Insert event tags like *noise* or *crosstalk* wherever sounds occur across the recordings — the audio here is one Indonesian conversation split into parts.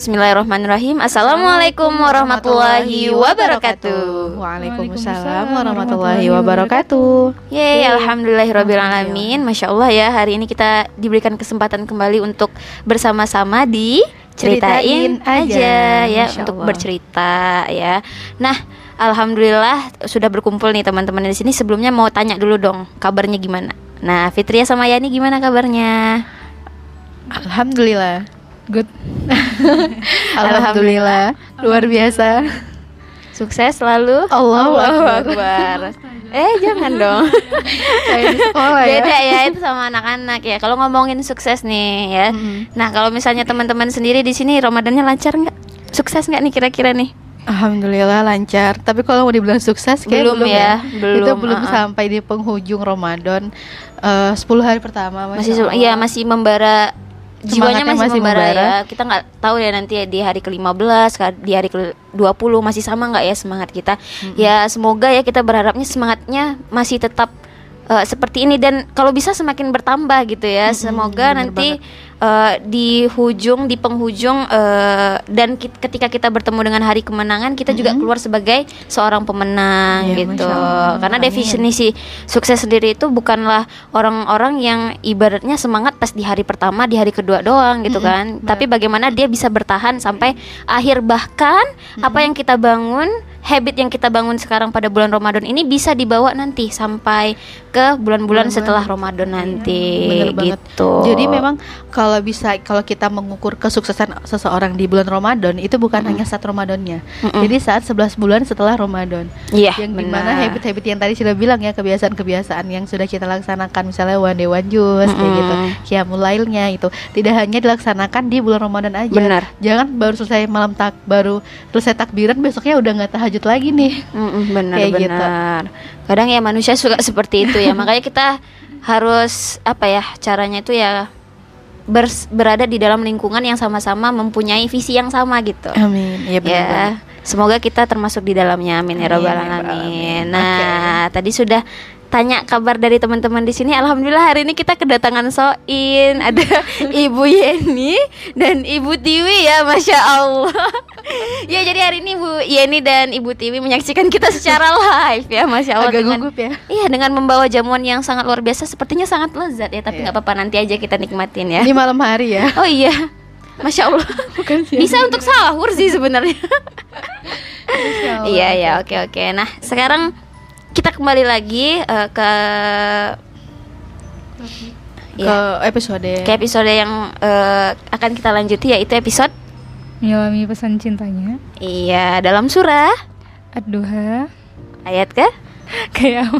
Bismillahirrahmanirrahim. Assalamualaikum warahmatullahi wabarakatuh. Waalaikumsalam warahmatullahi wabarakatuh. Yeay, alhamdulillahirobbilalamin. Masya Allah ya, hari ini kita diberikan kesempatan kembali untuk bersama-sama di ceritain, Ceritain aja, aja, ya Masya untuk Allah. bercerita ya. Nah, alhamdulillah sudah berkumpul nih teman-teman di sini. Sebelumnya mau tanya dulu dong, kabarnya gimana? Nah, Fitria sama Yani gimana kabarnya? Alhamdulillah. Good. *laughs* Alhamdulillah. Luar biasa. *laughs* Sukses selalu. Allahu Akbar. *laughs* Eh, jangan dong. Kayak di sekolah ya. Beda ya itu sama anak-anak ya. Kalau ngomongin sukses nih ya. Mm-mm. Nah, kalau misalnya teman-teman sendiri di sini Ramadannya lancar nggak? Sukses nggak nih kira-kira nih? Alhamdulillah lancar. Tapi kalau mau dibilang sukses kayak Belum belum, ya, belum, Itu belum uh-uh. sampai di penghujung Ramadan. Eh 10 hari pertama Masih Masya iya Allah. masih membara jiwanya masih, masih membara, membara. ya. Kita nggak tahu ya nanti ya di hari ke-15, ka- di hari ke-20 masih sama nggak ya semangat kita. Ya semoga ya kita berharapnya semangatnya masih tetap eh, seperti ini dan kalau bisa semakin bertambah gitu ya. Semoga bener nanti eh, di hujung di penghujung eh, dan ki- ketika kita bertemu dengan hari kemenangan kita juga keluar sebagai seorang pemenang Iya, gitu. Karena Amin. definisi sukses sendiri itu bukanlah orang-orang yang ibaratnya semangat pas di hari pertama, di hari kedua doang gitu kan. Tapi bagaimana dia bisa bertahan sampai akhir bahkan apa yang kita bangun, habit yang kita bangun sekarang pada bulan Ramadan ini bisa dibawa nanti sampai ke bulan-bulan setelah Ramadan nanti Bener banget. gitu. Jadi memang kalau bisa kalau kita mengukur kesuksesan seseorang di bulan Ramadan itu bukan hanya saat Ramadannya. Mm-mm. Jadi saat 11 bulan setelah Ramadan. Iya, yang benar. di mana habit-habit yang tadi sudah bilang ya kebiasaan-kebiasaan yang sudah kita laksanakan misalnya one day one juice kayak gitu Mm-mm. Qiyamulailnya itu tidak hanya dilaksanakan di bulan Ramadan aja Benar. jangan baru selesai malam tak baru selesai takbiran besoknya udah nggak tahajud lagi nih Mm-mm, benar Kayak gitu. Kadang ya manusia suka seperti itu ya. Makanya kita harus apa ya caranya itu ya bers- berada di dalam lingkungan yang sama-sama mempunyai visi yang sama gitu. amin ya benar Ya, banget. semoga kita termasuk di dalamnya. Amin ya Amin, robbal ya rabbal alamin. Nah, tadi sudah tanya kabar dari teman-teman di sini. Alhamdulillah hari ini kita kedatangan Soin, ada *laughs* Ibu Yeni dan Ibu Tiwi ya, masya Allah. *laughs* ya jadi hari ini Bu Yeni dan Ibu Tiwi menyaksikan kita secara *laughs* live ya, masya Allah. agak dengan- gugup ya Iya dengan membawa jamuan yang sangat luar biasa, sepertinya sangat lezat ya. Tapi Iya. nggak apa-apa nanti aja kita nikmatin ya. ini malam hari ya Oh iya, masya Allah. bukan siang. Bisa untuk sahur sih sebenarnya. Iya ya oke oke. Nah sekarang kita kembali lagi eh, ke ke ya, episode. Ke episode yang eh, akan kita lanjuti yaitu episode Menyelami pesan cintanya. iya dalam surah. Ad-Duha. Ayat ke? *laughs* Kayak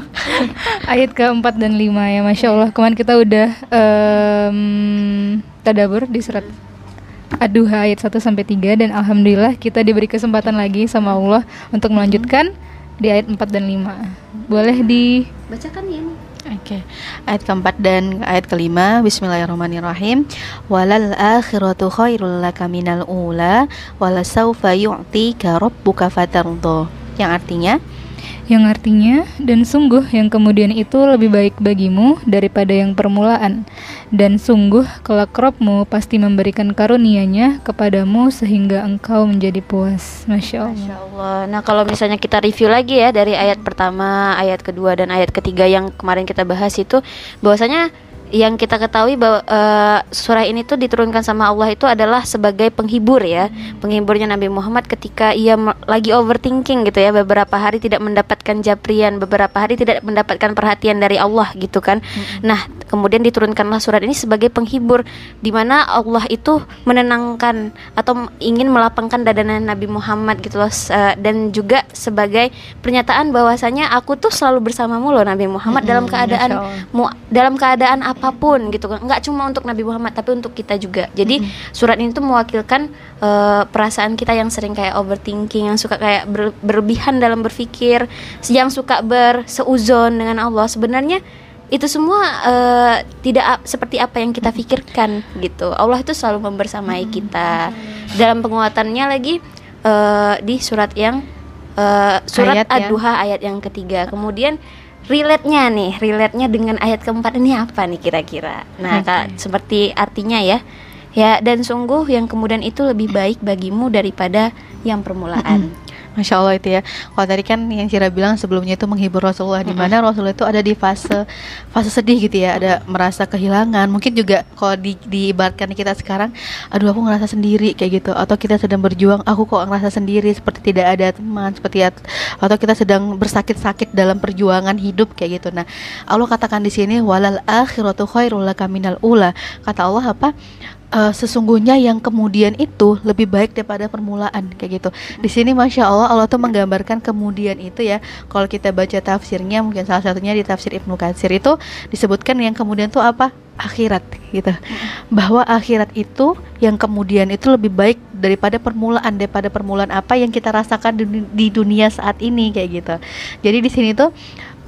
*laughs* ayat keempat dan lima ya masya Allah. Kemarin kita udah em, tadabur di surat Ad-Duha ayat 1 sampai 3 dan alhamdulillah kita diberi kesempatan lagi sama Allah untuk melanjutkan di ayat 4 dan 5 boleh di bacakan ya. Nih. Oke, ayat keempat dan ayat kelima. Bismillahirrahmanirrahim. Walal akhiratu khairul laka minal ula Walasawfa yu'tika rabbuka fatardo Yang artinya yang artinya dan sungguh yang kemudian itu lebih baik bagimu daripada yang permulaan. Dan sungguh kelak Robmu pasti memberikan karunia-Nya kepadamu sehingga engkau menjadi puas. Masya Allah. Masya Allah. Nah kalau misalnya kita review lagi ya dari ayat pertama, ayat kedua dan ayat ketiga yang kemarin kita bahas itu bahwasanya yang kita ketahui bahwa eh, surah ini tuh diturunkan sama Allah itu adalah sebagai penghibur ya, penghiburnya Nabi Muhammad ketika ia lagi overthinking gitu ya, beberapa hari tidak mendapatkan japrian, beberapa hari tidak mendapatkan perhatian dari Allah gitu kan. Nah, kemudian diturunkanlah surat ini sebagai penghibur di mana Allah itu menenangkan atau ingin melapangkan dada Nabi Muhammad gitu loh. Eh, dan juga sebagai pernyataan bahwasanya aku tuh selalu bersamamu loh Nabi Muhammad dalam Mm-mm, keadaan mu dalam keadaan apa pun gitu. Kan nggak cuma untuk Nabi Muhammad tapi untuk kita juga. Jadi surat ini tuh mewakilkan eh, perasaan kita yang sering kayak overthinking yang suka kayak ber- berlebihan dalam berpikir yang suka berseuzon dengan Allah. Sebenarnya itu semua eh, tidak seperti apa yang kita pikirkan gitu. Allah itu selalu membersamai kita. Dalam penguatannya lagi eh, di surat yang eh, surat yang- Ad-Duha ayat yang ketiga. Kemudian relate-nya nih, relate-nya dengan ayat keempat ini apa nih kira-kira? Nah, Oke. Kak, seperti artinya ya. Ya, dan sungguh yang kemudian itu lebih baik bagimu daripada yang permulaan. Masya Allah itu ya. Kalau tadi kan yang Cira bilang sebelumnya itu menghibur Rasulullah di mana Rasulullah itu ada di fase fase sedih gitu ya, ada merasa kehilangan. Mungkin juga kalau di diibaratkan kita sekarang, aduh aku ngerasa sendiri kayak gitu atau kita sedang berjuang, aku kok ngerasa sendiri seperti tidak ada teman, seperti at- atau kita sedang bersakit-sakit dalam perjuangan hidup kayak gitu. Nah, Allah katakan di sini walal akhiratu khairul laka minal ula. Kata Allah apa? Eh, sesungguhnya yang kemudian itu lebih baik daripada permulaan kayak gitu. Di sini masya Allah Allah tuh menggambarkan kemudian itu ya. Kalau kita baca tafsirnya mungkin salah satunya di tafsir Ibnu Katsir itu disebutkan yang kemudian tuh apa akhirat gitu. Bahwa akhirat itu yang kemudian itu lebih baik daripada permulaan daripada permulaan apa yang kita rasakan di dunia saat ini kayak gitu. Jadi di sini tuh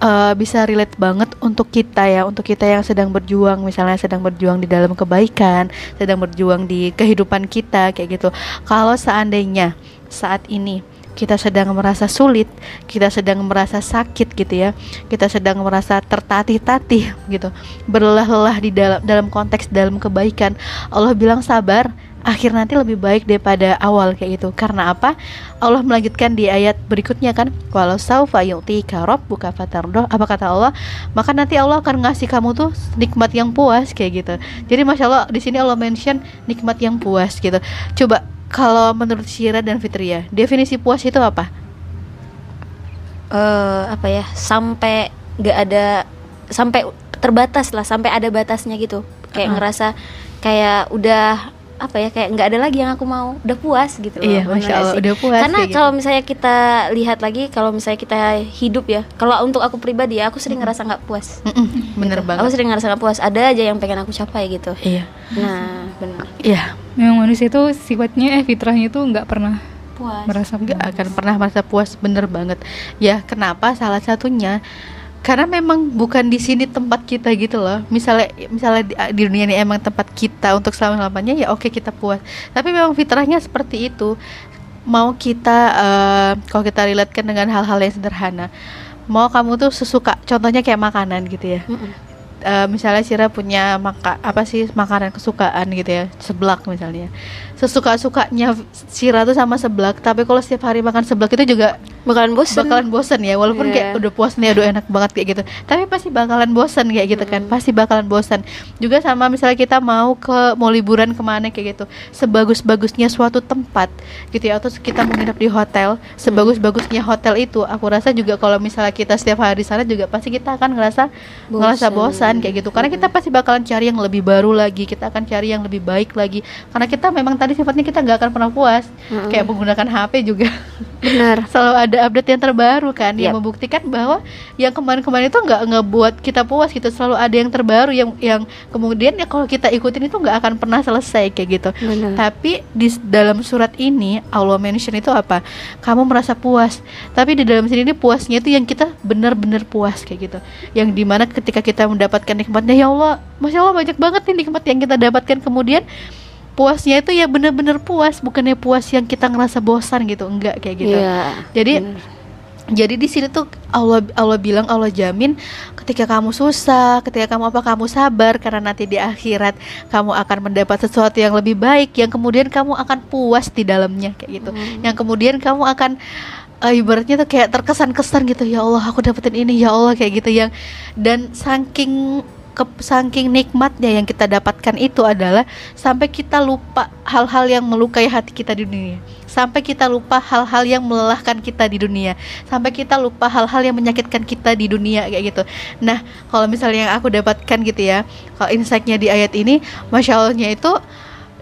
uh, bisa relate banget untuk kita ya, untuk kita yang sedang berjuang, misalnya sedang berjuang di dalam kebaikan, sedang berjuang di kehidupan kita kayak gitu. Kalau seandainya saat ini kita sedang merasa sulit, kita sedang merasa sakit gitu ya, kita sedang merasa tertatih-tatih gitu, berlelah-lelah di dalam dalam konteks dalam kebaikan. Allah bilang sabar, akhir nanti lebih baik daripada awal kayak gitu. Karena apa? Allah melanjutkan di ayat berikutnya kan, walau saufa yu'tika rabbuka fatardoh. Apa kata Allah? Maka nanti Allah akan ngasih kamu tuh nikmat yang puas kayak gitu. Jadi masya Allah di sini Allah mention nikmat yang puas gitu. Coba kalau menurut Syira dan Fitria, definisi puas itu apa? Eh, apa ya? Sampai nggak ada sampai terbatas lah, sampai ada batasnya gitu. Kayak Uh-uh. ngerasa kayak udah apa ya kayak nggak ada lagi yang aku mau udah puas gitu loh Iya, masya Allah sih? udah puas. karena gitu. kalau misalnya kita lihat lagi kalau misalnya kita hidup ya kalau untuk aku pribadi ya aku sering ngerasa nggak puas Mm-mm, bener Gitu. banget. aku sering ngerasa nggak puas ada aja yang pengen aku capai gitu Iya, nah benar iya. Memang manusia itu sifatnya eh fitrahnya itu nggak pernah puas merasa nggak akan pernah merasa puas bener banget ya kenapa salah satunya karena memang bukan di sini tempat kita gitu loh. Misalnya misalnya di, di dunia ini emang tempat kita untuk selama lamanya ya oke kita puas. Tapi memang fitrahnya seperti itu. Mau kita eh, kalau kita relatekan dengan hal-hal yang sederhana. Mau kamu tuh sesuka contohnya kayak makanan gitu ya. Mm-mm. Eh, misalnya Sira punya maka apa sih makanan kesukaan gitu ya seblak misalnya. Sesuka sukanya Sira tuh sama seblak tapi kalau setiap hari makan seblak itu juga bakalan bosen. Bakalan bosen ya walaupun Iya. kayak udah puas nih aduh enak banget kayak gitu. Tapi pasti bakalan bosen kayak gitu kan pasti bakalan bosen. Juga sama misalnya kita mau ke mau liburan ke mana kayak gitu sebagus-bagusnya suatu tempat gitu ya atau kita menginap di hotel sebagus-bagusnya hotel itu aku rasa juga kalau misalnya kita setiap hari di sana juga pasti kita akan ngerasa ngerasa bosan kayak gitu. Karena kita pasti bakalan cari yang lebih baru lagi kita akan cari yang lebih baik lagi. Karena kita memang tadi sifatnya kita nggak akan pernah puas Mm-mm. kayak menggunakan HP juga. Benar. *laughs* Selalu ada update yang terbaru kan yang Yap. membuktikan bahwa yang kemarin-kemarin itu nggak ngebuat kita puas gitu selalu ada yang terbaru yang yang kemudian ya kalau kita ikutin itu nggak akan pernah selesai kayak gitu. Benar. Tapi di dalam surat ini Allah mention itu apa? Kamu merasa puas. Tapi di dalam sini ini puasnya itu yang kita benar-benar puas kayak gitu. Yang di mana ketika kita mendapatkan nikmatnya ya Allah masya Allah banyak banget nih nikmat yang kita dapatkan. Kemudian puasnya itu ya benar-benar puas bukannya puas yang kita ngerasa bosan gitu enggak kayak gitu Iya, jadi jadi di sini tuh Allah Allah bilang Allah jamin ketika kamu susah, ketika kamu apa kamu sabar karena nanti di akhirat kamu akan mendapat sesuatu yang lebih baik yang kemudian kamu akan puas di dalamnya kayak gitu. Hmm. Yang kemudian kamu akan eh, ibaratnya tuh kayak terkesan-kesan gitu ya Allah aku dapetin ini ya Allah kayak gitu yang dan saking ke saking nikmatnya yang kita dapatkan itu adalah sampai kita lupa hal-hal yang melukai hati kita di dunia. Sampai kita lupa hal-hal yang melelahkan kita di dunia. Sampai kita lupa hal-hal yang menyakitkan kita di dunia kayak gitu. Nah kalau misalnya yang aku dapatkan gitu ya kalau insightnya di ayat ini masya allahnya itu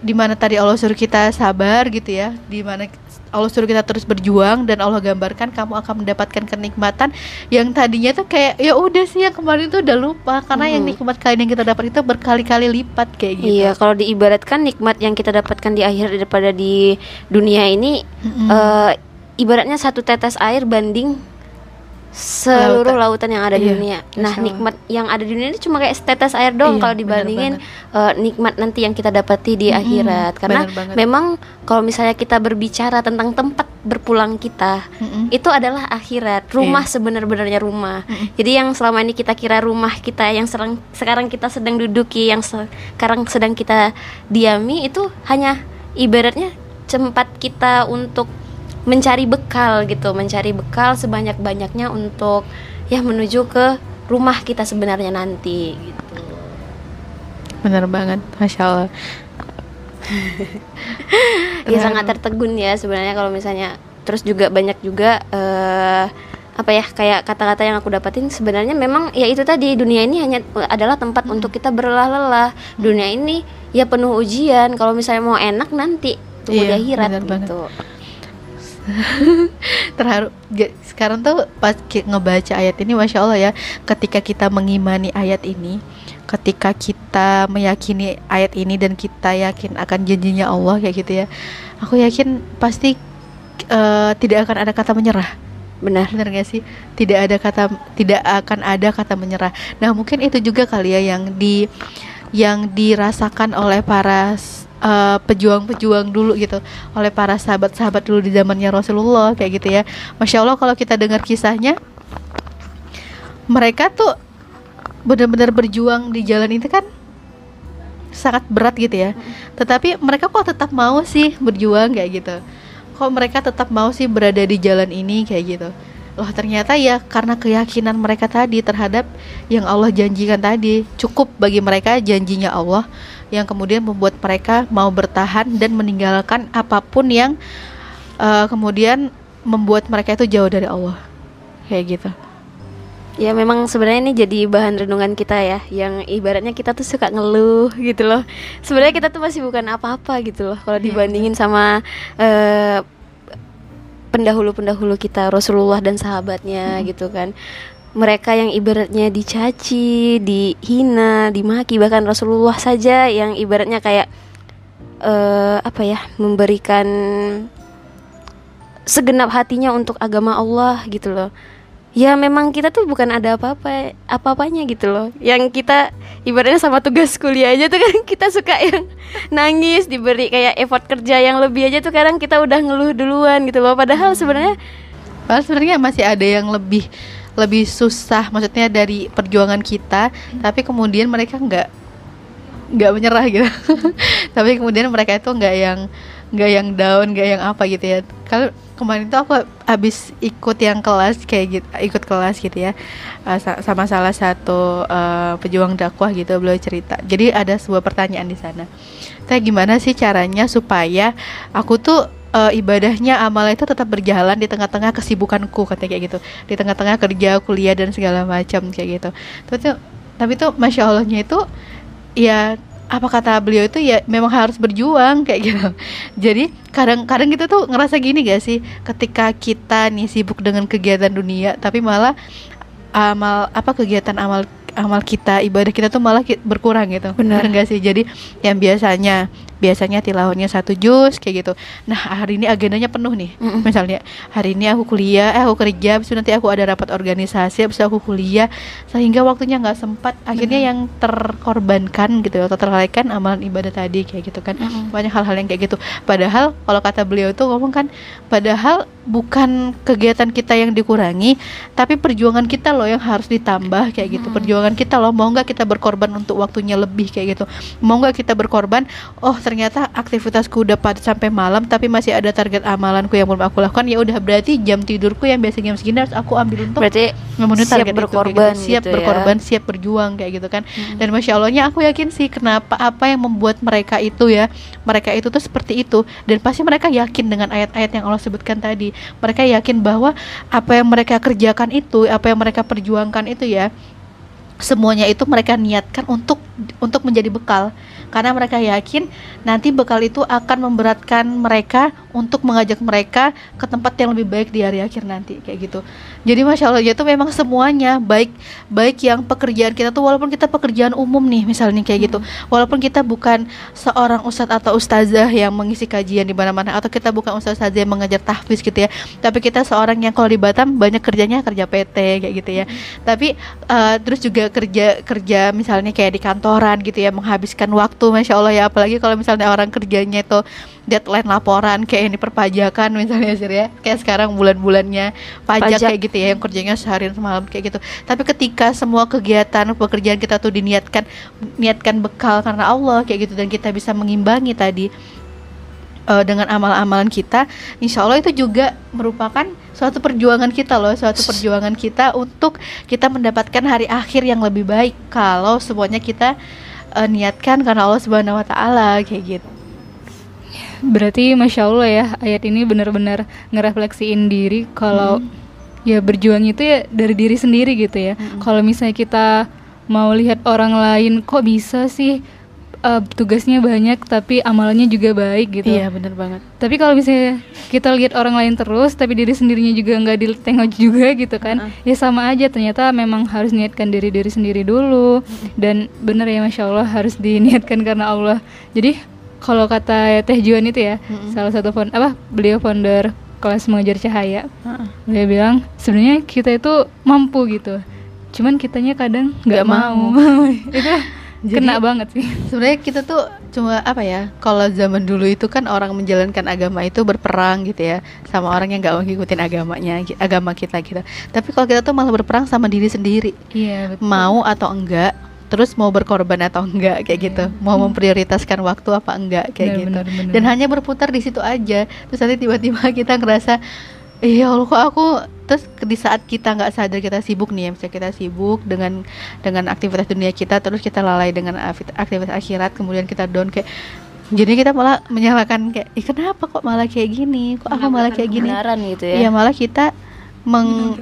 di mana tadi Allah suruh kita sabar gitu ya di mana Allah suruh kita terus berjuang dan Allah gambarkan kamu akan mendapatkan kenikmatan yang tadinya tuh kayak ya udah sih yang kemarin tuh udah lupa karena yang Hmm. nikmat kalian yang kita dapat itu berkali-kali lipat kayak gitu. Iya, kalau diibaratkan nikmat yang kita dapatkan di akhir daripada di dunia ini Mm-mm. eh, ibaratnya satu tetes air banding seluruh lautan, yang ada di Iya, dunia. Masya Nah, nikmat yang ada di dunia ini cuma kayak setetes air doang Iya, kalau dibandingin eh, nikmat nanti yang kita dapati di akhirat. Karena memang kalau misalnya kita berbicara tentang tempat berpulang kita, Mm-mm. itu adalah akhirat. Rumah Iya. sebenar-benarnya rumah. Jadi yang selama ini kita kira rumah kita yang serang, sekarang kita sedang duduki, yang sekarang sedang kita diami itu hanya ibaratnya tempat kita untuk mencari bekal gitu, mencari bekal sebanyak-banyaknya untuk ya menuju ke rumah kita sebenarnya nanti gitu. bener banget masya Allah. *laughs* Ya sangat tertegun ya sebenarnya kalau misalnya terus juga banyak juga eh, apa ya kayak kata-kata yang aku dapatin sebenarnya memang ya itu tadi dunia ini hanya adalah tempat untuk kita berlelah-lelah. Dunia ini ya penuh ujian. Kalau misalnya mau enak nanti tunggu Iya, akhirat benar banget. *laughs* terharu sekarang tuh pas ngebaca ayat ini masya Allah ya ketika kita mengimani ayat ini ketika kita meyakini ayat ini dan kita yakin akan janjinya Allah kayak gitu ya aku yakin pasti eh, tidak akan ada kata menyerah. Benar. Benar gak sih? Tidak ada kata tidak akan ada kata menyerah. Nah mungkin itu juga kali ya yang di yang dirasakan oleh para eh, pejuang-pejuang dulu gitu. Oleh para sahabat-sahabat dulu di zamannya Rasulullah kayak gitu ya. Masya Allah kalau kita dengar kisahnya mereka tuh benar-benar berjuang di jalan itu kan sangat berat gitu ya. Tetapi mereka kok tetap mau sih berjuang kayak gitu. Kok mereka tetap mau sih berada di jalan ini kayak gitu. Loh ternyata ya karena keyakinan mereka tadi terhadap yang Allah janjikan tadi cukup bagi mereka janjinya Allah yang kemudian membuat mereka mau bertahan dan meninggalkan apa pun yang eh, kemudian membuat mereka itu jauh dari Allah. Kayak gitu. Ya memang sebenarnya ini jadi bahan renungan kita ya yang ibaratnya kita tuh suka ngeluh gitu loh. Sebenarnya kita tuh masih bukan apa-apa gitu loh kalau Iya, dibandingin sama eh, pendahulu-pendahulu kita Rasulullah dan sahabatnya gitu kan mereka yang ibaratnya dicaci, dihina, dimaki bahkan Rasulullah saja yang ibaratnya kayak eh, apa ya memberikan segenap hatinya untuk agama Allah gitu loh. Ya memang kita tuh bukan ada apa-apa apa-apanya gitu loh. Yang kita ibaratnya sama tugas kuliah aja tuh kan *laughs* kita suka yang nangis diberi kayak effort kerja yang lebih aja tuh kadang kita udah ngeluh duluan gitu loh. Padahal sebenarnya Padahal sebenarnya masih ada yang lebih lebih susah maksudnya dari perjuangan kita tapi kemudian mereka nggak nggak menyerah gitu. *laughs* Tapi kemudian mereka itu nggak yang nggak yang down nggak yang apa gitu ya. Kalau kemarin tuh aku habis ikut yang kelas kayak gitu ikut kelas gitu ya. Eh, sa- sama salah satu eh, pejuang dakwah gitu beliau cerita. Jadi ada sebuah pertanyaan di sana. Saya gimana sih caranya supaya aku tuh eh, ibadahnya amalnya itu tetap berjalan di tengah-tengah kesibukanku katanya kayak gitu. Di tengah-tengah kerja kuliah dan segala macam kayak gitu. Tapi tuh tapi tuh masya allahnya itu ya apa kata beliau itu ya memang harus berjuang kayak gitu. *laughs* Jadi kadang-kadang kita tuh ngerasa gini gak sih? Ketika kita nih sibuk dengan kegiatan dunia tapi malah amal apa kegiatan amal amal kita ibadah kita tuh malah berkurang gitu. Benar. gak sih? Jadi yang biasanya biasanya tilawahnya satu juz kayak gitu. Nah hari ini agendanya penuh nih. Mm-mm. misalnya hari ini aku kuliah eh aku kerja habis itu nanti aku ada rapat organisasi habis itu aku kuliah sehingga waktunya nggak sempat. Akhirnya yang terkorbankan gitu atau terlalaikan amalan ibadah tadi kayak gitu kan. Mm-mm. banyak hal-hal yang kayak gitu. Padahal kalau kata beliau itu ngomong kan padahal bukan kegiatan kita yang dikurangi tapi perjuangan kita loh yang harus ditambah kayak gitu. Perjuangan kita loh mau nggak kita berkorban untuk waktunya lebih kayak gitu. Mau nggak kita berkorban oh ternyata aktivitasku udah padat sampai malam tapi masih ada target amalanku yang belum aku lakukan. Ya udah berarti jam tidurku yang biasa jam segini harus aku ambil untuk berarti memenuhi siap target itu, kayak berkorban gitu. siap gitu ya. berkorban siap berjuang kayak gitu kan. Dan masya allahnya aku yakin sih kenapa apa yang membuat mereka itu ya mereka itu tuh seperti itu. Dan pasti mereka yakin dengan ayat-ayat yang Allah sebutkan tadi. Mereka yakin bahwa apa yang mereka kerjakan itu apa yang mereka perjuangkan itu ya semuanya itu mereka niatkan untuk untuk menjadi bekal karena mereka yakin nanti bekal itu akan memberatkan mereka untuk mengajak mereka ke tempat yang lebih baik di hari akhir nanti kayak gitu. Jadi masya allah itu memang semuanya baik baik yang pekerjaan kita tuh walaupun kita pekerjaan umum nih misalnya kayak gitu. Walaupun kita bukan seorang ustadz atau ustazah yang mengisi kajian di mana-mana atau kita bukan ustazah yang mengajar tahfiz gitu ya tapi kita seorang yang kalau di Batam banyak kerjanya kerja PT kayak gitu ya. Tapi uh, terus juga kerja kerja misalnya kayak di kantoran gitu ya menghabiskan waktu masya Allah ya. Apalagi kalau misalnya orang kerjanya itu deadline laporan kayak ini perpajakan misalnya sih ya kayak sekarang bulan-bulannya pajak, Pajak. kayak gitu ya yang kerjanya seharian semalam kayak gitu tapi ketika semua kegiatan pekerjaan kita tuh diniatkan niatkan bekal karena Allah kayak gitu dan kita bisa mengimbangi tadi eh, dengan amal-amalan kita, insya Allah itu juga merupakan suatu perjuangan kita loh, suatu perjuangan kita untuk kita mendapatkan hari akhir yang lebih baik kalau semuanya kita eh, niatkan karena Allah Subhanahu Wa Taala kayak gitu. Berarti masya Allah ya ayat ini benar-benar ngerefleksiin diri kalau ya berjuang itu ya dari diri sendiri gitu ya. Kalau misalnya kita mau lihat orang lain kok bisa sih eh, tugasnya banyak tapi amalannya juga baik gitu. Iya bener banget. Tapi kalau misalnya kita lihat orang lain terus tapi diri sendirinya juga nggak ditengok juga gitu kan, ya sama aja ternyata memang harus niatkan diri diri sendiri dulu dan bener ya masya Allah harus diniatkan karena Allah. Jadi kalau kata Teh Juan itu ya salah satu founder apa beliau founder kelas mengajar cahaya, beliau bilang sebenarnya kita itu mampu gitu, cuman kitanya kadang nggak mau. mau. *laughs* itu *laughs* kena banget sih. Sebenarnya kita tuh cuma apa ya? Kalau zaman dulu itu kan orang menjalankan agama itu berperang gitu ya, sama orang yang nggak mau ngikutin agamanya, agama kita gitu. Tapi kalau kita tuh malah berperang sama diri sendiri, Iya betul. mau atau enggak, terus mau berkorban atau enggak kayak gitu, mau memprioritaskan waktu apa enggak kayak Benar, gitu. benar, benar. Dan hanya berputar di situ aja. Terus nanti tiba-tiba *laughs* kita ngerasa Iya Allah kok aku terus di saat kita nggak sadar kita sibuk nih ya misalnya kita sibuk dengan dengan aktivitas dunia kita terus kita lalai dengan akti- aktivitas akhirat kemudian kita down kayak jadi kita malah menyalahkan kayak Ih, kenapa kok malah kayak gini kok aku malah kayak gini gitu ya. Iya malah kita meng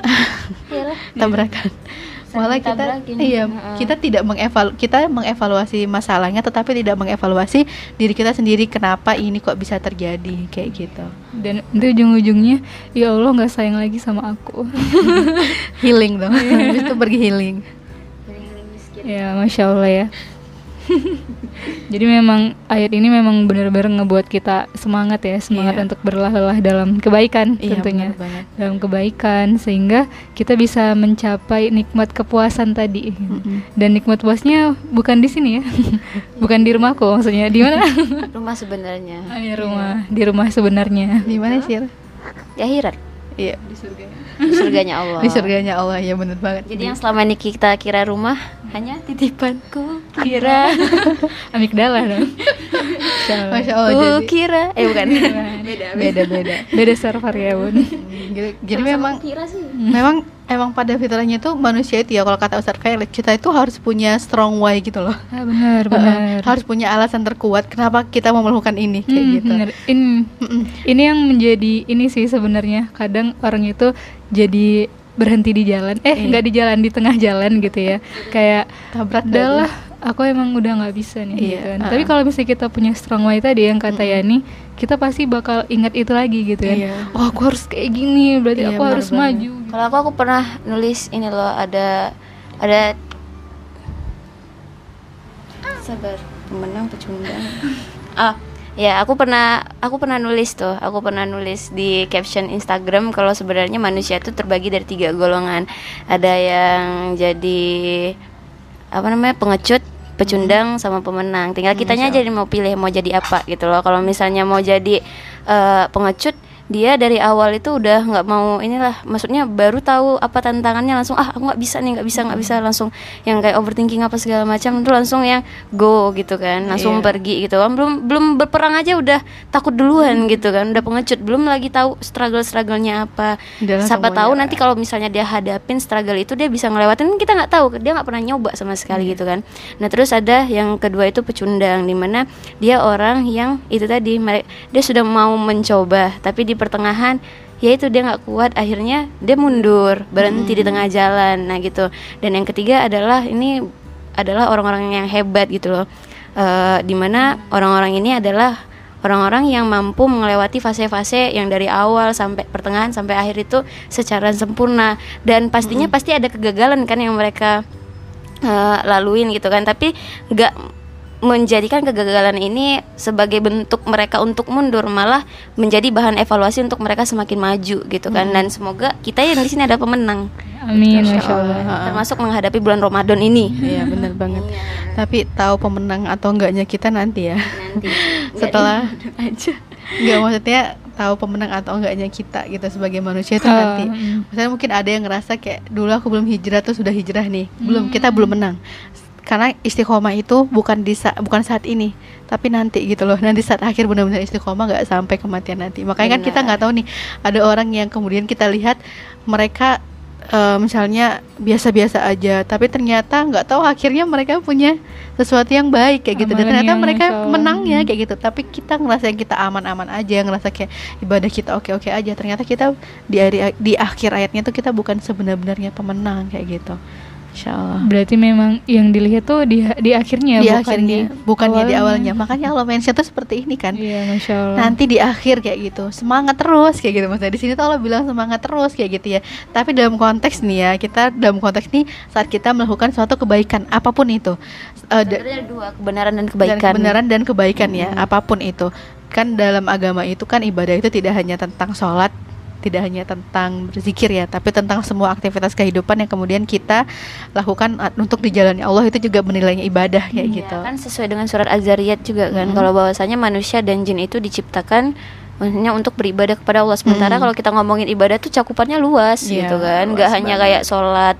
Iyalah. *laughs* tabrakan malah kita iya Heeh. kita tidak mengevalu kita mengevaluasi masalahnya tetapi tidak mengevaluasi diri kita sendiri kenapa ini kok bisa terjadi kayak gitu Dan itu ujung-ujungnya ya Allah nggak sayang lagi sama aku. *laughs* healing dong Habis *laughs* itu pergi healing ya masya Allah ya. Jadi memang ayat ini memang benar-benar ngebuat kita semangat ya, semangat Iya. untuk berlah-lah dalam kebaikan Iya, tentunya. Dalam kebaikan sehingga kita bisa mencapai nikmat kepuasan tadi. Mm-mm. Dan nikmat puasnya bukan di sini ya. *laughs* bukan di rumahku maksudnya. Di mana? *laughs* Rumah sebenarnya. Ah, di rumah, di rumah sebenarnya. di mana sih Ya akhirat. iya Di surga. Di surganya Allah. di surganya Allah ya benar banget Jadi yang selama ini kita kira rumah hanya titipanku kira. Amigdala dong. *laughs* masya Allah Ku jadi kira. Eh bukan. *laughs* *laughs* beda beda Beda server ya bun. *laughs* jadi, jadi memang kira sih. memang emang pada fitrahnya tuh manusia itu ya kalau kata Ustaz Felix kita itu harus punya strong why gitu loh Ah, benar benar. harus punya alasan terkuat kenapa kita mau melakukan ini kayak Hmm, gitu bener. Ini, Mm-mm. ini yang menjadi ini sih sebenarnya kadang orang itu jadi berhenti di jalan, eh Iya. nggak di jalan di tengah jalan gitu ya, kayak tabrak dah udahlah aku emang udah nggak bisa nih Iya, gitu kan. uh-uh. Tapi kalau misalnya kita punya strong way tadi yang kata Yani, kita pasti bakal ingat itu lagi gitu kan. Iya. Oh aku harus kayak gini, berarti Iya, aku harus banget. maju. Kalau aku aku pernah nulis ini loh ada ada sabar pemenang pecundang. *laughs* Ah, ya aku pernah aku pernah nulis tuh. Aku pernah nulis di caption Instagram kalau sebenarnya manusia itu terbagi dari tiga golongan. Ada yang jadi apa namanya pengecut pecundang sama pemenang. Tinggal kitanya jadi mau pilih mau jadi apa gitu loh. Kalau misalnya mau jadi eh, pengecut dia dari awal itu udah nggak mau inilah maksudnya baru tahu apa tantangannya langsung ah aku nggak bisa nih nggak bisa nggak bisa langsung yang kayak overthinking apa segala macam itu langsung yang go gitu kan langsung Iya. pergi gitu kan. Belum belum berperang aja udah takut duluan gitu kan udah pengecut belum lagi tahu struggle strugglenya apa. Udah langsung siapa tahu nyerah. nanti kalau misalnya dia hadapin struggle itu dia bisa ngelewatin kita nggak tahu dia nggak pernah nyoba sama sekali gitu kan. Nah terus ada yang kedua itu pecundang di mana dia orang yang itu tadi dia sudah mau mencoba tapi di pertengahan ya itu dia nggak kuat akhirnya dia mundur berhenti di tengah jalan nah gitu. Dan yang ketiga adalah ini adalah orang-orang yang hebat gitu loh. Eh, di mana orang-orang ini adalah orang-orang yang mampu melewati fase-fase yang dari awal sampai pertengahan sampai akhir itu secara sempurna. Dan pastinya pasti ada kegagalan kan yang mereka eh, laluin gitu kan. Tapi nggak menjadikan kegagalan ini sebagai bentuk mereka untuk mundur malah menjadi bahan evaluasi untuk mereka semakin maju gitu kan dan semoga kita yang di sini ada pemenang Amin, masya Allah. termasuk menghadapi bulan Ramadan ini Iya benar banget. Tapi tahu pemenang atau enggaknya kita nanti ya. nanti *laughs* Setelah aja Enggak maksudnya tahu pemenang atau enggaknya kita gitu sebagai manusia itu nanti. Misalnya mungkin ada yang ngerasa kayak dulu aku belum hijrah tuh sudah hijrah nih. Belum kita belum menang. Karena istiqomah itu bukan di sa- bukan saat ini, tapi nanti gitu loh. Nanti saat akhir benar-benar istiqomah nggak sampai kematian nanti. Makanya kan kita Benar. nggak tahu nih ada orang yang kemudian kita lihat mereka eh, misalnya biasa-biasa aja, tapi ternyata nggak tahu akhirnya mereka punya sesuatu yang baik kayak gitu. Dan ternyata mereka Masya Allah. menangnya Hmm. kayak gitu. Tapi kita ngerasa yang kita aman-aman aja, ngerasa kayak ibadah kita oke-oke aja. Ternyata kita di di akhir ayatnya tuh kita bukan sebenar-benarnya pemenang kayak gitu. Insya Allah. Berarti memang yang dilihat tuh di di akhirnya di bukan akhirnya, di bukannya di awalnya. Makanya Allah mention tuh seperti ini kan. Iya, masya Allah. Nanti di akhir kayak gitu, semangat terus kayak gitu maksudnya. Di sini tuh Allah bilang semangat terus kayak gitu ya. Tapi dalam konteks nih ya, kita dalam konteks nih saat kita melakukan suatu kebaikan apa pun itu. Eh, Sebenarnya dua kebenaran dan dan kebaikan kebenaran dan kebaikan ya apa pun itu kan dalam agama itu kan ibadah itu tidak hanya tentang sholat tidak hanya tentang berzikir ya tapi tentang semua aktivitas kehidupan yang kemudian kita lakukan uh, untuk dijalani Allah itu juga menilainya ibadah kayak Iya, gitu kan sesuai dengan surat Az-Zariyat juga kan kalau bahwasanya manusia dan jin itu diciptakan maksudnya untuk beribadah kepada Allah sementara Mm. kalau kita ngomongin ibadah tuh cakupannya luas Iya, gitu kan nggak hanya banget. kayak sholat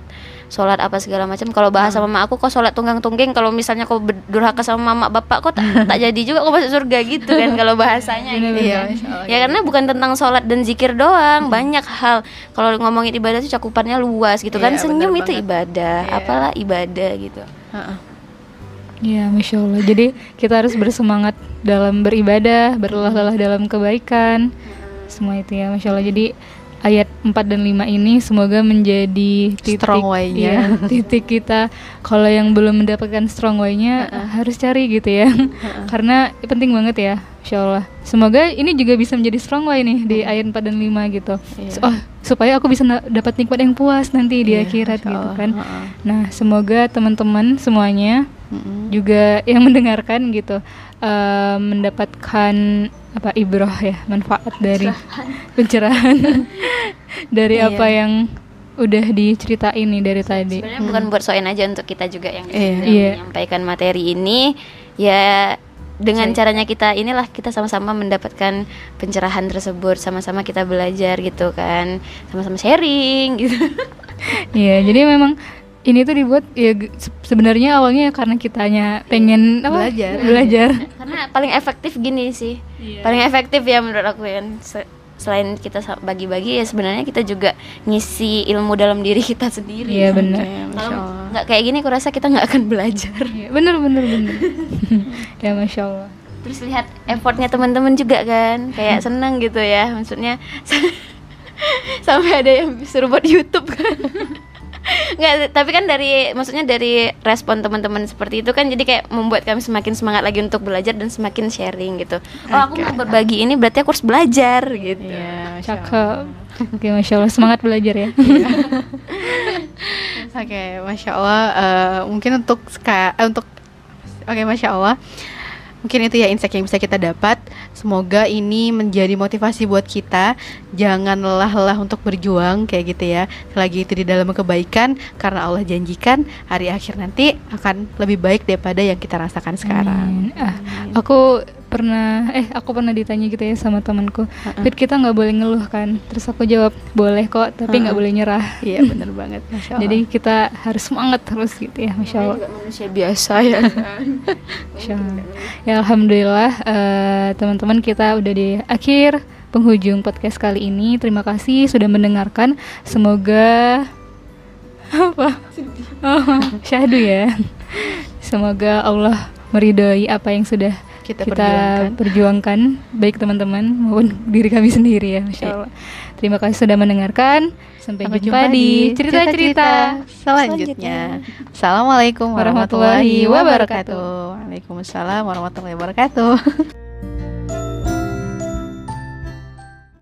sholat apa segala macam kalau bahas sama mama aku kok sholat tunggang tungging kalau misalnya kau berdurhaka sama mama bapak kok tak, *laughs* tak jadi juga kok masuk surga gitu kan kalau *laughs* bahasanya gitu kan. Allah, ya karena bukan tentang sholat dan zikir doang banyak hal kalau ngomongin ibadah tuh cakupannya luas gitu kan Iya, senyum bener itu banget. ibadah Iya. apalah ibadah gitu Heeh. Iya, masya Allah. Jadi kita harus bersemangat dalam beribadah, berlelah-lelah dalam kebaikan. Semua itu ya, masya Allah. Jadi ayat 4 dan 5 ini semoga menjadi titik Strong way-nya. iya, *laughs* titik kita kalau yang belum mendapatkan strong way-nya harus cari gitu ya. Karena penting banget ya, masya Allah. Semoga ini juga bisa menjadi strong way nih di ayat 4 dan 5 gitu. Iya. Oh, supaya aku bisa dapat nikmat yang puas nanti di Iya, akhirat gitu kan. Heeh. Nah, semoga teman-teman semuanya Mm-mm. juga yang *laughs* mendengarkan gitu eh, mendapatkan apa ibroh ya manfaat dari pencerahan *laughs* dari Iya. apa yang udah diceritain nih dari tadi. Sebenarnya bukan buat soin aja untuk kita juga yang Iya. dalam Iya. menyampaikan materi ini ya dengan caranya kita inilah kita sama-sama mendapatkan pencerahan tersebut sama-sama kita belajar gitu kan sama-sama sharing gitu *laughs* Iya, jadi memang ini tuh dibuat ya sebenarnya awalnya karena kitanya pengen apa? Belajar. belajar. karena paling efektif gini sih paling efektif ya menurut aku kan Se- selain kita bagi-bagi ya sebenarnya kita juga ngisi ilmu dalam diri kita sendiri Iya benar. Kalau nggak kayak gini aku rasa kita nggak akan belajar Iya, bener bener bener. *laughs* ya masya Allah. terus lihat effortnya teman-teman juga kan kayak *laughs* seneng gitu ya maksudnya *laughs* sampai ada yang suruh buat YouTube kan Nggak, tapi kan dari maksudnya dari respon teman-teman seperti itu kan jadi kayak membuat kami semakin semangat lagi untuk belajar dan semakin sharing gitu. Oh, aku mau berbagi ini berarti aku harus belajar gitu. Iya. Cakep. Oke, masya Allah semangat belajar ya. Oke, masya Allah. eh, mungkin untuk eh, untuk oke, masya Allah. Mungkin itu ya insight yang bisa kita dapat. Semoga ini menjadi motivasi buat kita. Jangan lelah-lelah untuk berjuang kayak gitu ya. Lagi itu di dalam kebaikan karena Allah janjikan hari akhir nanti akan lebih baik daripada yang kita rasakan sekarang. Amin. Ah, aku pernah eh aku pernah ditanya gitu ya sama temanku. Fit kita nggak boleh ngeluh kan? Terus aku jawab boleh kok, tapi nggak boleh nyerah. Iya, benar banget. *laughs* Masya Allah. Jadi kita harus semangat terus gitu ya, masya Allah. juga manusia biasa ya. *laughs* Masya Allah. Ya alhamdulillah eh, teman-teman kita udah di akhir penghujung podcast kali ini. Terima kasih sudah mendengarkan. Semoga apa? Oh, *laughs* syahdu ya. Semoga Allah meridhoi apa yang sudah kita, kita perjuangkan. perjuangkan baik teman-teman maupun diri kami sendiri ya Masya Iya. Allah terima kasih sudah mendengarkan sampai, Sampai jumpa, di cerita-cerita selanjutnya. Assalamualaikum warahmatullahi wabarakatuh. Waalaikumsalam warahmatullahi wabarakatuh. *laughs*